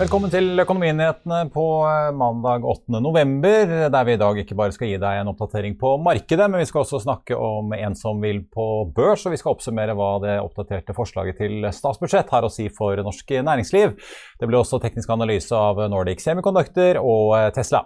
Velkommen til Økonominyhetene på eh, mandag 8. november, der vi i dag ikke bare skal gi deg en oppdatering på markedet, men vi skal også snakke om en som vil på børs, og vi skal oppsummere hva det oppdaterte forslaget til statsbudsjett har å si for norsk næringsliv. Det blir også teknisk analyse av Nordic Semiconductor og eh, Tesla.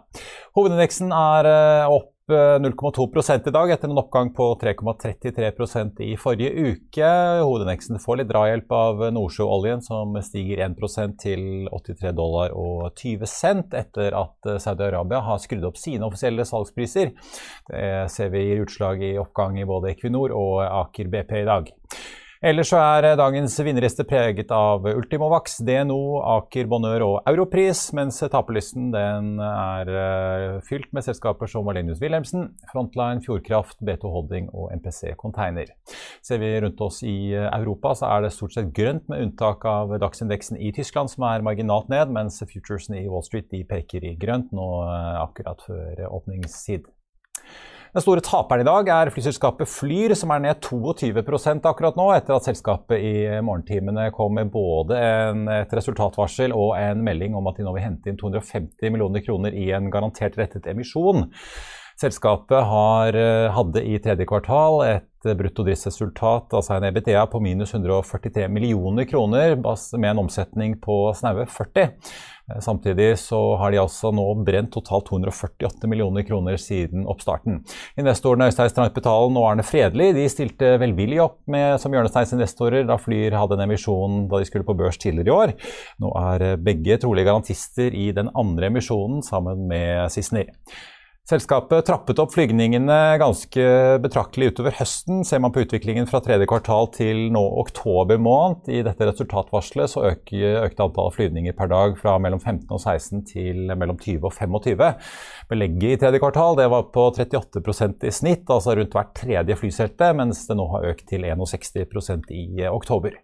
Hovedindeksen er eh, opp 0,2 i dag, etter en oppgang på 3,33% i forrige uke. Hovedindeksen får litt drahjelp av Nordsjøoljen, som stiger 1% til 83 dollar og 20 cent etter at Saudi-Arabia har skrudd opp sine offisielle salgspriser. Det ser vi gir utslag i oppgang i både Equinor og Aker BP i dag. Ellers så er eh, dagens vinnerliste preget av Ultimovax, DNO, Aker Bonheur og Europris, mens taperlisten er eh, fylt med selskaper som Valenius Wilhelmsen, Frontline, Fjordkraft, B2 Holding og MPC Container. Ser vi rundt oss i eh, Europa, så er det stort sett grønt, med unntak av dagsindeksen i Tyskland, som er marginalt ned, mens futuresene i Wall Street de peker i grønt nå akkurat før åpningstid. Den store taperen i dag er flyselskapet Flyr, som er ned 22% akkurat nå, etter at selskapet i morgentimene kom med både en, et resultatvarsel og en melding om at de nå vil hente inn 250 millioner kroner i en garantert rettet emisjon. Selskapet har, eh, hadde i tredje kvartal et bruttodriftsresultat, altså en EBTA, på minus 143 millioner kroner, med en omsetning på snaue 40. Eh, samtidig så har de altså nå brent totalt 248 millioner kroner siden oppstarten. Investorene Øystein Strandbetalen og Arne Fredli de stilte velvillig opp med, som Hjørnesteins investorer da Flyr hadde en emisjon da de skulle på børs tidligere i år. Nå er eh, begge trolig garantister i den andre emisjonen sammen med Sissener. Selskapet trappet opp flygningene ganske betraktelig utover høsten. Ser man på utviklingen fra tredje kvartal til nå oktober måned, i dette resultatvarselet, så øker, økte antallet flyvninger per dag fra mellom 15 og 16 til mellom 20 og 25. Belegget i tredje kvartal det var på 38% i snitt, altså rundt hvert tredje flyselte, mens det nå har økt til 61% i oktober.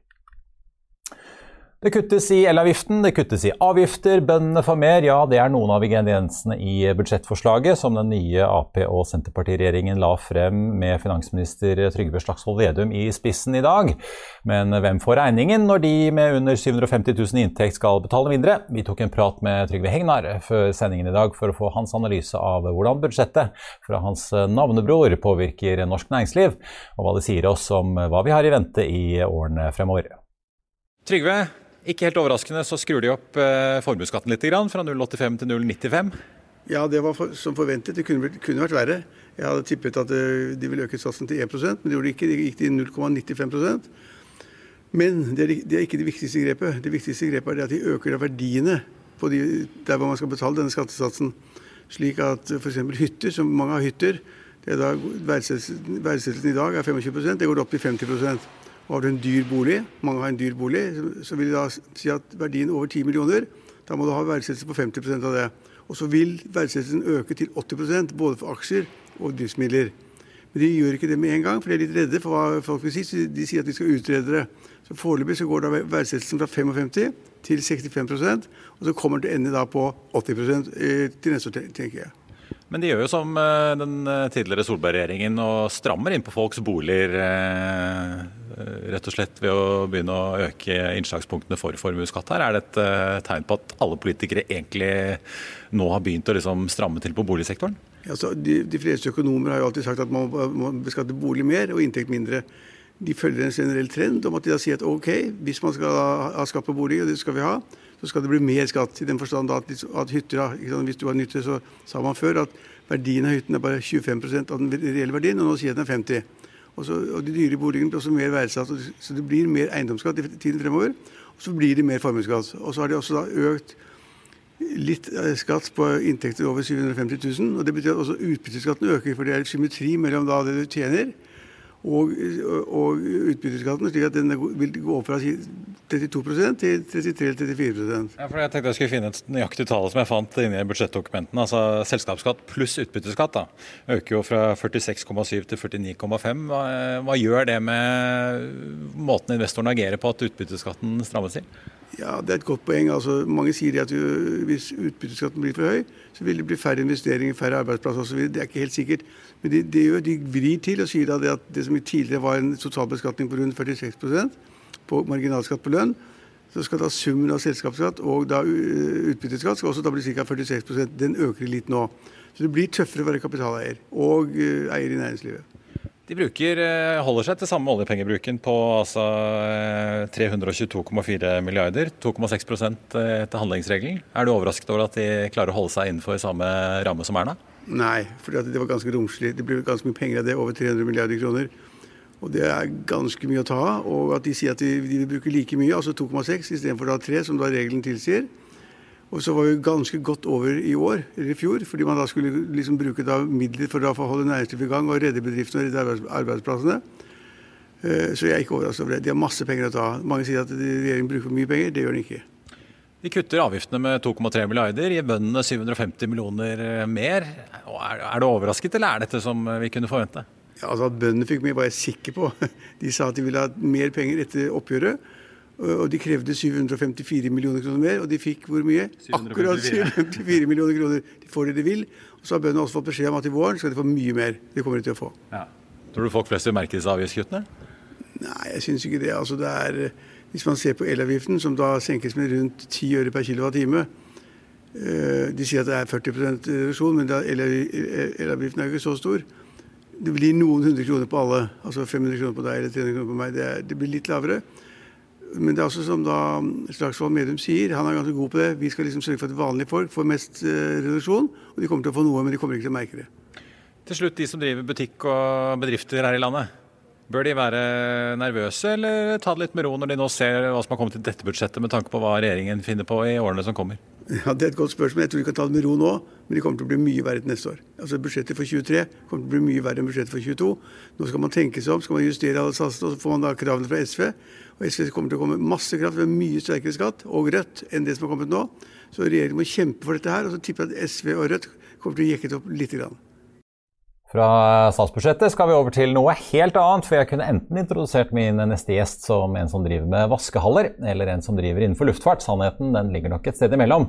Det kuttes i elavgiften, det kuttes i avgifter, bøndene får mer. Ja, det er noen av ingrediensene i budsjettforslaget som den nye Ap- og Senterpartiregjeringen la frem med finansminister Trygve Slagsvold Vedum i spissen i dag. Men hvem får regningen når de med under 750 000 i inntekt skal betale mindre? Vi tok en prat med Trygve Hegnar før sendingen i dag for å få hans analyse av hvordan budsjettet fra hans navnebror påvirker norsk næringsliv, og hva det sier oss om hva vi har i vente i årene fremover. Trygve, ikke helt overraskende så skrur de opp eh, formuesskatten litt, fra 0,85 til 0,95. Ja, det var for, som forventet. Det kunne, kunne, vært verre. Jeg hadde tippet at eh, de ville øke satsen til 1% men det gjorde de ikke. De gikk til 0,95% Men det er, det er, ikke det viktigste grepet. Det viktigste grepet er at de øker verdiene de, der hvor man skal betale denne skattesatsen. Slik at f.eks. hytter, som mange har hytter, det er da verdsettelsen i dag er 25% det går opp til 50 og har du en dyr bolig, mange har en dyr bolig, så vil de da si at verdien over 10 millioner, da må du ha verdsettelse på 50% av det. Og så vil verdsettelsen øke til 80% både for aksjer og driftsmidler. Men de gjør ikke det med en gang, for de er litt redde for hva folk vil si. Så de sier at de skal utrede det. Så Foreløpig så går da verdsettelsen fra 55 til 65% og så kommer den til å ende da på 80 eh, til neste år, tenker jeg. Men de gjør jo som eh, den eh, tidligere Solberg-regjeringen og strammer inn på folks boliger. Eh, rett og slett ved å begynne å øke innslagspunktene for formuesskatt her. Er det et tegn på at alle politikere egentlig nå har begynt å liksom stramme til på boligsektoren? Altså, de, de, fleste økonomer har jo alltid sagt at man må beskatte bolig mer og inntekt mindre. De følger en generell trend om at de da sier at ok, hvis man skal ha skatt på bolig, og det skal vi ha, så skal det bli mer skatt. I den forstand at, at hytter, Hvis du har en hytte, så sa man før at verdien av hytten er bare 25% av den reelle verdien, og nå sier jeg den er 50 og, så, og De dyre boligene blir også mer verdsatt, så det blir mer eiendomsskatt i tiden fremover. Og så blir det mer formuesskatt. Og så har de også da økt litt eh, skatt på inntekter over 750 000. Og det betyr at også utbytteskatten øker, for det er symmetri mellom da det du tjener og, og utbytteskatten, slik at den vil gå fra 32% til 33-34% ja, for Jeg tenkte jeg skulle finne et nøyaktig tall som jeg fant inni budsjettdokumentene. altså Selskapsskatt pluss utbytteskatt da, øker jo fra 46,7 til 49,5. Hva, hva gjør det med måten investoren agerer på at utbytteskatten strammes til? Ja, Det er et godt poeng. Altså, mange sier at hvis utbytteskatten blir for høy, så vil det bli færre investeringer, færre arbeidsplasser osv. Det er ikke helt sikkert. Men de, de, de vrir til og sier at det, at det som tidligere var en totalbeskatning på rundt 46 på marginalskatt på lønn, så skal da summen av selskapsskatt og da utbytteskatt skal også da bli ca. 46% Den øker litt nå. Så det blir tøffere å være kapitaleier og uh, eier i næringslivet. De bruker, eh, holder seg til samme oljepengebruken på altså, 322,4 eh, milliarder, 2,6 eh, etter handlingsregelen. Er du overrasket over at de klarer å holde seg innenfor samme ramme som Erna? Nei, for det var ganske romslig. Det ble ganske mye penger av det, over 300 milliarder kroner. Og det er ganske mye å ta av. Og at de sier at de, vil bruke like mye, altså 2,6 istedenfor 3, som da regelen tilsier. Og så var vi ganske godt over i år, eller i fjor, fordi man da skulle liksom bruke da midler for å holde næringslivet i gang og redde bedriftene og redde arbeidsplassene. Eh, så jeg er ikke overrasket over det. De har masse penger å ta. Mange sier at regjeringen bruker for mye penger. Det gjør den ikke. De kutter avgiftene med 2,3 milliarder, gir bøndene 750 millioner eh, mer. Er du overrasket, eller er dette som vi kunne forvente? Altså At bøndene fikk mye, var jeg sikker på. De sa at de ville ha mer penger etter oppgjøret. Og de krevde 754 millioner kroner mer, og de fikk hvor mye? 754. Akkurat 754 millioner kroner. De får det de vil. Og så har bøndene også fått beskjed om at i våren skal de få mye mer. Det kommer de til å få. Ja. Tror du folk flest vil merke disse avgiftskuttene? Nei, jeg syns ikke det. Altså det er, hvis man ser på elavgiften, som da senkes med rundt 10 øre per kWt eh, De sier at det er 40% reduksjon, men elavgiften er jo ikke så stor. Det blir noen hundre kroner på alle. Altså 500 kroner på deg eller 300 kroner på meg. Det, det blir litt lavere. Men det er også som da Slagsvold Medum sier, han er ganske god på det. Vi skal liksom sørge for at vanlige folk får mest eh, reduksjon. Og de kommer til å få noe, men de kommer ikke til å merke det. Til slutt, de som driver butikk og bedrifter her i landet. Bør de være nervøse, eller ta det litt med ro når de nå ser hva som har kommet i dette budsjettet, med tanke på hva regjeringen finner på i årene som kommer? Ja, Det er et godt spørsmål. Jeg tror de kan ta det med ro nå, men det kommer til å bli mye verre til neste år. Altså Budsjettet for 23 kommer til å bli mye verre enn budsjettet for 22. Nå skal man tenke seg om, skal man justere alle satsene, og så får man da kravene fra SV. Og SV kommer til å komme masse kraft ved mye sterkere skatt, og Rødt, enn det som har kommet nå. Så regjeringen må kjempe for dette her, og så tipper jeg at SV og Rødt kommer til å jekke det opp lite grann. Fra statsbudsjettet skal vi over til noe helt annet, for jeg kunne enten introdusert min neste gjest som en som driver med vaskehaller, eller en som driver innenfor luftfart. Sannheten den ligger nok et sted imellom.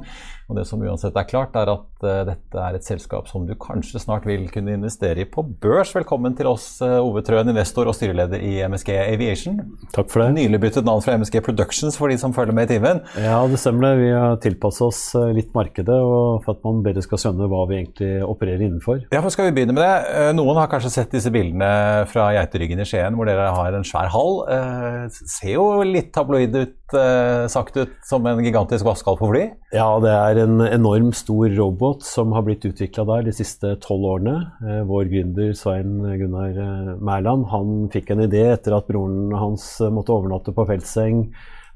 Og det som uansett er klart, er at uh, dette er et selskap som du kanskje snart vil kunne investere i på børs. Velkommen til oss, uh, Ove Trøen, investor og styreleder i MSG Aviation. Takk for det. Nylig byttet navn fra MSG Productions for de som følger med i timen. Ja, det stemmer det. Vi har tilpasset oss eh, litt markedet og for at man bedre skal skjønne hva vi egentlig opererer innenfor. Ja, for skal vi begynne med det? Eh, noen har kanskje sett disse bildene fra Geiteryggen i Skien, hvor dere har en svær hall. Eh, ser jo litt tabloid ut, eh, sagt ut, som en gigantisk vaskhall på fly? Ja, det er en enorm stor robot som har blitt utvikla der de siste tolv årene. Vår gründer Svein Gunnar Mæland han fikk en idé etter at broren hans måtte overnatte på feltseng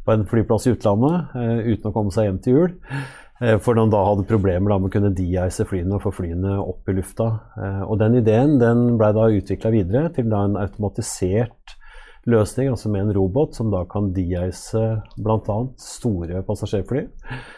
på en flyplass i utlandet uten å komme seg hjem til jul. Eh, for han da hadde problemer da med å kunne de-ice flyene og få flyene opp i lufta. Eh, og den ideen den ble da utvikla videre til da en automatisert løsning, altså med en robot som da kan de-ice bl.a. store passasjerfly.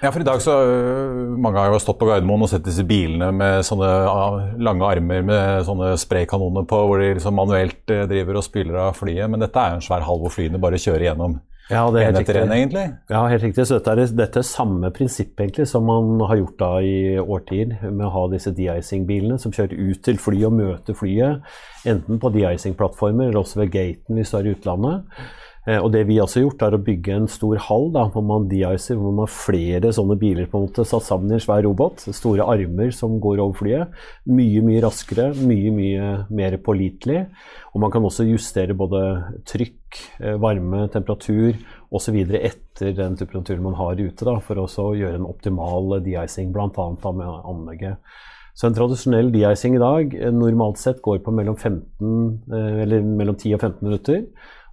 Ja, for i dag så øh, Mange har jo stått på Gardermoen og sett disse bilene med sånne ah, lange armer med sånne spraykanoner på, hvor de liksom manuelt driver og spyler av flyet. Men dette er jo en svær hall hvor flyene bare kjører gjennom. Ja, det er helt etter en, egentlig. Ja, helt riktig. Så dette er, dette er samme prinsipp egentlig som man har gjort da i årtier, med å ha disse de-icing-bilene som kjører ut til flyet og møter flyet, enten på de-icing-plattformer eller også ved gaten hvis du er i utlandet. Eh, og det vi også har gjort, er å bygge en stor hall da, hvor man de-icer, hvor man har flere sånne biler på en måte satt sammen i en svær robot. Store armer som går over flyet. Mye, mye raskere, mye, mye mer pålitelig. Og man kan også justere både trykk, eh, varme, temperatur osv. etter den temperaturen man har ute, da, for å gjøre en optimal de-icing, bl.a. med anlegget. Så en tradisjonell de-icing i dag eh, normalt sett går på mellom, 15, eller mellom 10 og 15 minutter.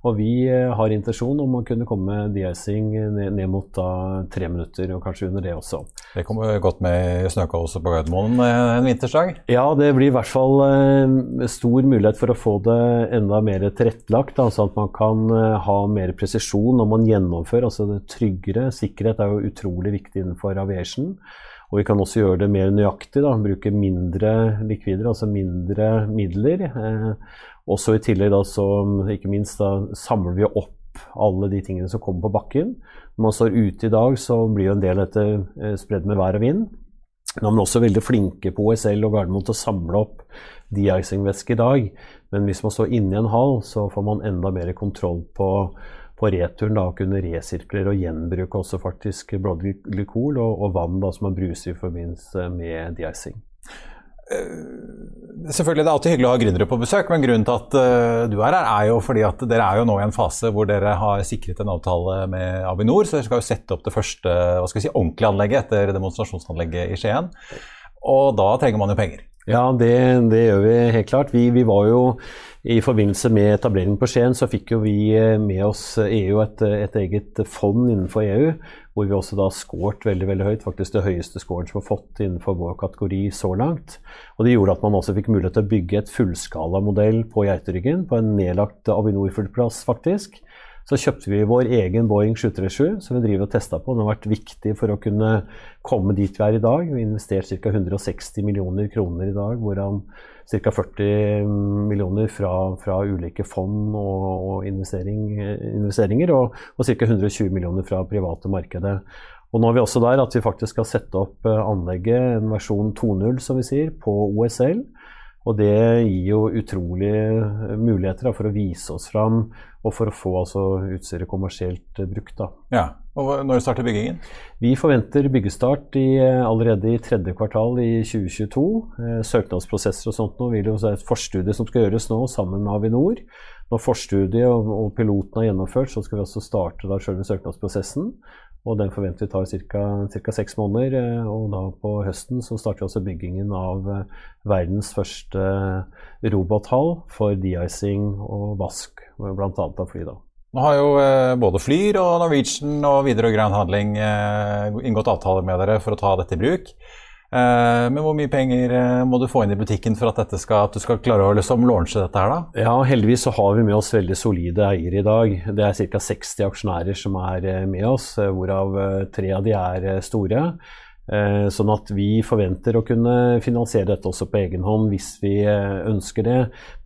Og vi eh, har intensjon om å kunne komme med de-icing ned, ned, mot da, tre minutter, og kanskje under det også. Det kommer godt med i snøkaoset på Gardermoen eh, en vintersdag? Ja, det blir i hvert fall eh, stor mulighet for å få det enda mer tilrettelagt. Altså at man kan ha mer presisjon når man gjennomfører. altså det tryggere. Sikkerhet er jo utrolig viktig innenfor aviation. Og vi kan også gjøre det mer nøyaktig, da, bruke mindre likvider, altså mindre midler. Eh, også i tillegg da, så ikke minst da, samler vi opp alle de tingene som kommer på bakken. Når man står ute i dag, så blir jo en del av dette eh, spredd med vær og vind. Nå er man også veldig flinke på OSL og Gardermoen til å samle opp de-icing-væske i dag. Men hvis man står inne i en hall, så får man enda mer kontroll på, på returen. da, kunne resirkulere og gjenbruke også faktisk blodglykol og, og vann da, som man bruser i forbindelse med de-icing. Eh, selvfølgelig, Det er alltid hyggelig å ha gründere på besøk, men grunnen til at uh, du er her, er jo fordi at dere er jo nå i en fase hvor dere har sikret en avtale med Avinor. Så dere skal jo sette opp det første hva skal vi si, ordentlige anlegget etter demonstrasjonsanlegget i Skien. Og da trenger man jo penger. Ja, det, det gjør vi helt klart. Vi, vi, var jo i forbindelse med etableringen på Skien, så fikk jo vi eh, med oss EU et, et eget fond innenfor EU hvor vi også da scoret veldig veldig høyt. Faktisk det høyeste scoren som har fått innenfor vår kategori så langt. Og Det gjorde at man også fikk mulighet til å bygge et fullskalamodell på Geiteryggen, på en nedlagt Avinor-flyplass, faktisk. Så kjøpte vi vår egen Boeing 737 som vi driver og testa på. Den har vært viktig for å kunne komme dit vi er i dag. Vi har investert ca. 160 millioner kroner i dag, hvorav ca. 40 millioner fra, fra ulike fond og, og investering, investeringer, og, og ca. 120 millioner fra private markedet. Og nå er vi også der at vi faktisk skal sette opp eh, anlegget, en versjon 2.0 som vi sier, på OSL. Og det gir jo utrolige muligheter for å vise oss fram og for å få altså, utstyret kommersielt uh, brukt. Da. Ja, og Når starter byggingen? Vi forventer byggestart i, eh, allerede i tredje kvartal i 2022. Eh, søknadsprosesser og sånt nå vil jo være et forstudie som skal gjøres nå sammen med Avinor. Når forstudiet og, og piloten er gjennomført, så skal vi også starte da selve søknadsprosessen. Og den forventer vi tar ca. seks måneder. Eh, og da på høsten så starter vi også byggingen av eh, verdens første eh, robothall for de-icing og vask, bl.a. av fly. da. Nå har jo både Flyr og Norwegian og Widerøe Grand Handling inngått avtaler med dere for å ta dette i bruk. Eh, men hvor mye penger eh, må du få inn i butikken for at, skal, at du skal klare å liksom launche dette her, da? Ja, heldigvis så har vi med oss veldig solide eiere i dag. Det er ca. 60 aksjonærer som er eh, med oss, hvorav tre av de er store. Eh, sånn at vi forventer å kunne finansiere dette også på egen hånd hvis vi eh, ønsker det.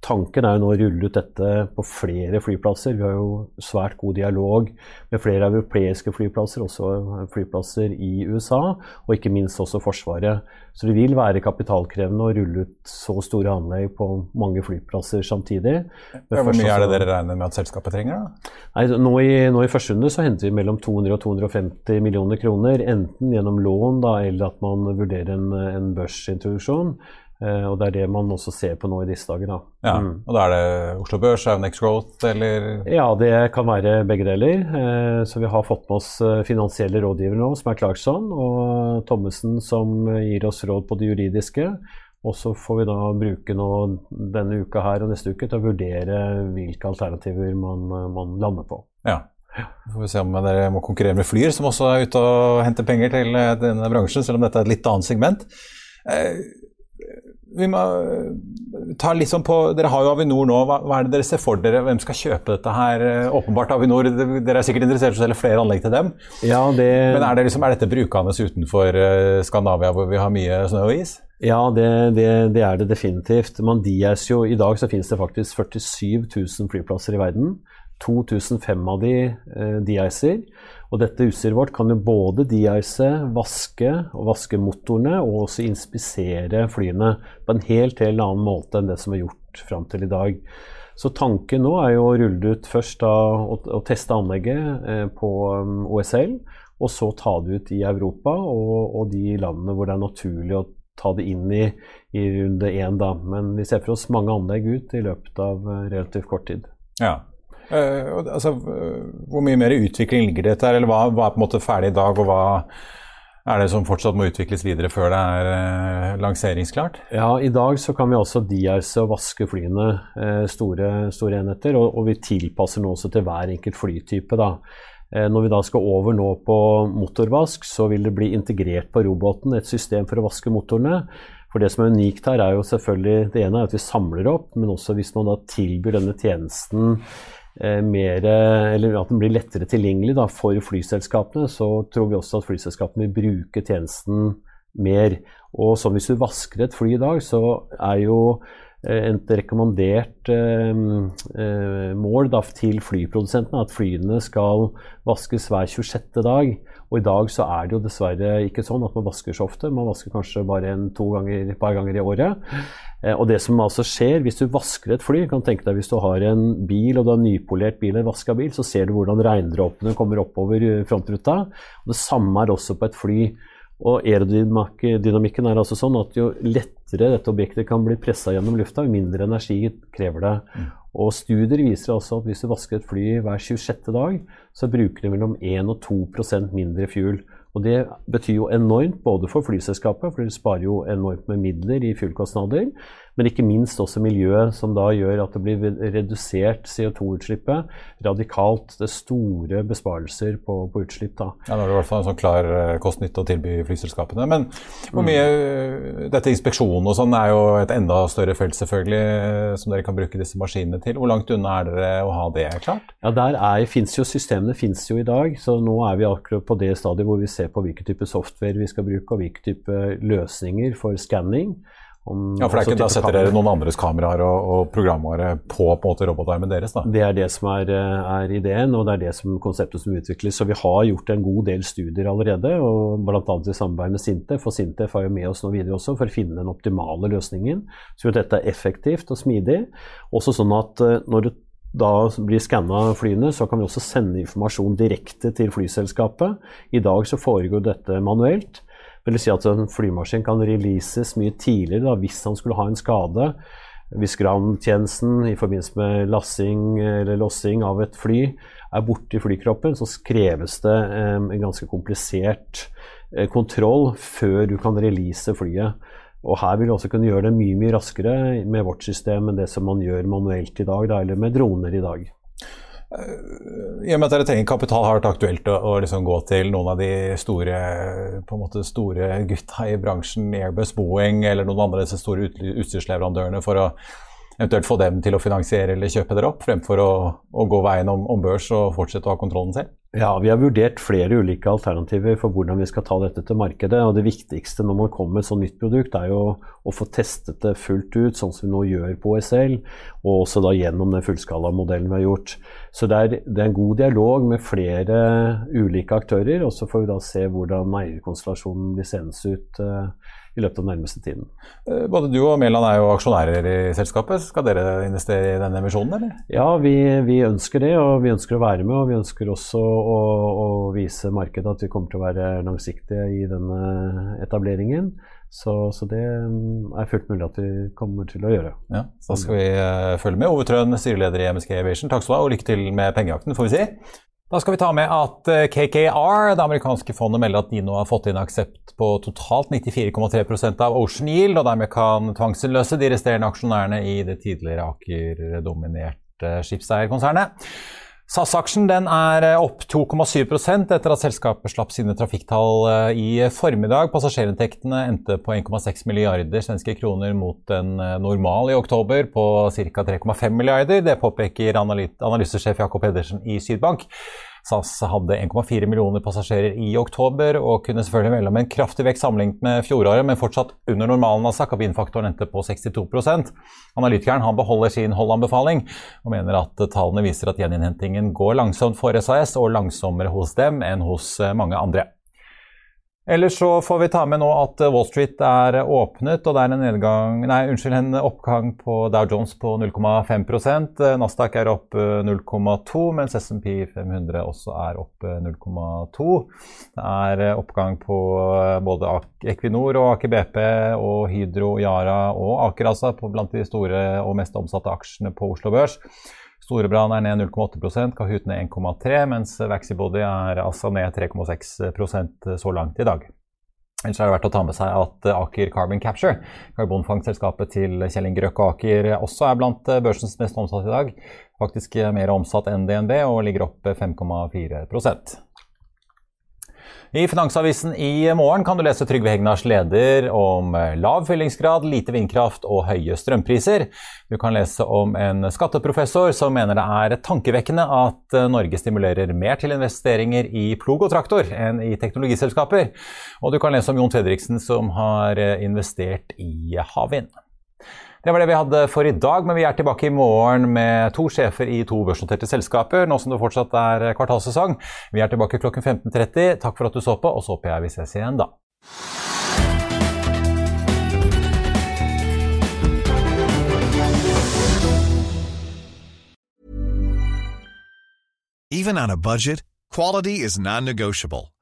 Tanken er jo nå å rulle ut dette på flere flyplasser. Vi har jo svært god dialog med flere europeiske flyplasser, også flyplasser i USA, og ikke minst også Forsvaret. Så det vil være kapitalkrevende å rulle ut så store anlegg på mange flyplasser samtidig. Ja, hvor mye er det dere regner med at selskapet trenger? da? Nei, nå, i, nå i første runde så henter vi mellom 200 og 250 millioner kroner, enten gjennom lån da, eller at man vurderer en, en børsintroduksjon. Eh, og Det er det man også ser på nå i disse dager. Da. Ja, mm. og Da er det Oslo Børs, Aunex Growth eller Ja, det kan være begge deler. Eh, så vi har fått med oss eh, finansielle rådgivere nå, som er Clarkson, og Thommessen som gir oss råd på det juridiske. Og så får vi da bruke nå denne uka her og neste uke til å vurdere hvilke alternativer man, man lander på. Ja. Så får vi se om dere må konkurrere med Flyr, som også er ute og henter penger til denne bransjen, selv om dette er et litt annet segment vi må eh, ta litt sånn på, Dere har jo Avinor nå. Hva, hva, er det dere ser for dere? Hvem skal kjøpe dette her? Eh, åpenbart Avinor. Dere er sikkert interessert i å selge flere anlegg til dem. Ja, det... Men er, det liksom, er dette brukende utenfor Skandavia, Skandinavia, hvor vi har mye snø og is? Ja, det, det, det er det definitivt. Man, dies jo, I dag så finnes det faktisk 47 000 flyplasser i verden. 2005 av de eh. Og dette utstyret vårt kan jo både de-ice, vaske og vaske motorene, og også inspisere flyene på en helt, helt annen måte enn det som er gjort fram til i dag. Så tanken nå er jo å rulle ut først da, og, og teste anlegget eh, på um, OSL, og så ta det ut i Europa og, og, de landene hvor det er naturlig å ta det inn i, i runde én. Da. Men vi ser for oss mange anlegg ut i løpet av uh, relativt kort tid. Ja, Uh, altså, hvor mye mer utvikling ligger det etter, eller hva, hva, er på en måte ferdig i dag, og hva er det som fortsatt må utvikles videre før det er uh, lanseringsklart? Ja, I dag så kan vi også de-ice og vaske flyene uh, store, store, enheter, og, og, vi tilpasser nå også til hver enkelt flytype. da. Når vi da skal over nå på motorvask, så vil det bli integrert på roboten et system for å vaske motorene. For det som er unikt her, er jo selvfølgelig Det ene er at vi samler opp, men også hvis man da tilbyr denne tjenesten Eh, mer, eller at den blir lettere tilgjengelig da, for flyselskapene, så tror vi også at flyselskapene vil bruke tjenesten mer. Og som hvis du vasker et fly i dag, så er jo eh, et rekommandert eh, eh, mål da, til flyprodusentene at flyene skal vaskes hver 26. dag. Og i dag så er det jo dessverre ikke sånn at man vasker så ofte. Man vasker kanskje bare en to ganger, et par ganger i året. Eh, og det som altså skjer hvis du vasker et fly, kan tenke deg hvis du har en bil og du har nypolert bil eller vaska bil, så ser du hvordan regndråpene kommer oppover frontruta. Og det samme er også på et fly. Og aerodynamikken er altså sånn at jo lettere dette objektet kan bli pressa gjennom lufta, jo mindre energi krever det. Og studier viser også at hvis du vasker et fly hver 26. dag, så bruker det mellom 1 og 2% mindre fuel. Og det betyr jo enormt både for flyselskapet, for det sparer jo enormt med midler i fuelkostnader, men ikke minst også miljøet, som da gjør at det blir redusert CO2-utslippet radikalt. Det er store besparelser på, på utslipp. da. Ja, Nå er det i hvert fall en sånn klar eh, kost-nytte å tilby flyselskapene. Men hvor mye mm. Dette inspeksjonen og sånn er jo et enda større felt, selvfølgelig, som dere kan bruke disse maskinene til. Hvor langt unna er dere å ha det klart? Ja, der er, finnes jo Systemene finnes jo i dag, så nå er vi akkurat på det stadiet hvor vi ser på hvilken type software vi skal bruke, og hvilken type løsninger for skanning. Om, ja, for ikke, Da setter dere noen andres kameraer og, og programvare på, på robotarmen deres? da? Det er det som er, er, ideen, og det er det som konseptet som utvikles. Så vi har gjort en god del studier allerede, og bl.a. i samarbeid med Sintef. Og Sintef er jo med oss nå videre også for å finne den optimale løsningen, så dette er effektivt og smidig. Også sånn at eh, når det da blir skanna flyene, så kan vi også sende informasjon direkte til flyselskapet. I dag så foregår dette manuelt. Det vil si at en flymaskin kan releases mye tidligere da, hvis han skulle ha en skade. Hvis ground-tjenesten i forbindelse med lassing eller lossing av et fly er borte i flykroppen, så kreves det en ganske komplisert eh, kontroll før du kan release flyet. Og her vil du også kunne gjøre det mye mye raskere med vårt system enn det som man gjør manuelt i dag, da, eller med droner i dag. I og med at dere trenger kapital, har det vært aktuelt å, å liksom gå til noen av de store, måte store gutta i bransjen, Airbus, Boeing eller noen andre disse store utstyrsleverandørene for å eventuelt få dem til å finansiere eller kjøpe dere opp, fremfor å, å gå veien om, om børs og fortsette å ha kontrollen selv? Ja, Vi har vurdert flere ulike alternativer for hvordan vi skal ta dette til markedet. og Det viktigste når man kommer med et sånt nytt produkt, er jo å få testet det fullt ut, sånn som vi nå gjør på OSL, og også da gjennom den fullskalamodellen vi har gjort. Så det er, det er, en god dialog med flere ulike aktører, og så får vi da se hvordan eierkonstellasjonen blir seende ut. I løpet av den nærmeste tiden. Eh, både du og Mæland er jo aksjonærer i selskapet. Skal dere investere i denne emisjonen, eller? Ja, vi, vi, ønsker det, og vi ønsker å være med. Og vi ønsker også å, å vise markedet at vi kommer til å være langsiktige i denne etableringen. Så, så, det mm, er fullt mulig at vi kommer til å gjøre. Ja, Da skal vi uh, følge med. Ove Trøen, styreleder i MSK Aviation, takk skal du ha, og lykke til med pengejakten, får vi si. Da skal vi ta med at eh, KKR, det amerikanske fondet, melder at de nå har fått inn aksept på totalt 94,3 av Ocean Yield, og dermed kan tvangsinnløse de resterende aksjonærene i det tidligere Aker-dominerte skipseierkonsernet. SAS-aksjen er eh, opp 2,7% etter at selskapet slapp sine trafikktall eh, i formiddag. Passasjerinntektene endte på 1,6 milliarder svenske kroner mot en normal i oktober på ca. 3,5 milliarder. Det påpeker analysesjef Jakob Pedersen i Sydbank. SAS hadde 1,4 millioner passasjerer i oktober og kunne selvfølgelig melde om en kraftig vekst sammenlignet med fjoråret, men fortsatt under normalen. Altså, kabinfaktoren endte på 62% Analytikeren han beholder sin holdanbefaling og mener at tallene viser at gjeninnhentingen går langsomt for SAS og langsommere hos dem enn hos mange andre. Ellers så får vi ta med nå at Wall Street er åpnet, og det er en nedgang Nei, unnskyld, en oppgang på Dow Jones på 0,5% Nasdaq er opp 0,2, mens SMP 500 også er opp 0,2. Det er oppgang på både Equinor og Aker BP og Hydro, Yara og Aker, altså, blant de store og mest omsatte aksjene på Oslo Børs. Storebrand er ned 0,8 Kahoot ned 1,3 mens Vaxibody er altså ned 3,6% så langt i dag. Ellers er det verdt å ta med seg at Aker Carbon Capture, karbonfangstselskapet til Kjell Inge Røkke Aker, også er blant børsens mest omsatte i dag. Faktisk mer omsatt enn DNB og ligger opp 5,4 i Finansavisen i morgen kan du lese Trygve Hegnars leder om lav fyllingsgrad, lite vindkraft og høye strømpriser. Du kan lese om en skatteprofessor som mener det er tankevekkende at Norge stimulerer mer til investeringer i plog og traktor enn i teknologiselskaper. Og du kan lese om Jon Fredriksen som har investert i havvind. Det var det vi hadde for i dag, men vi er tilbake i morgen med to sjefer i to børsnoterte selskaper, nå som det fortsatt er kvartalssesong. Vi er tilbake klokken 15.30. Takk for at du så på, og så håper jeg vi ses igjen da. Even on a budget, quality is non-negotiable.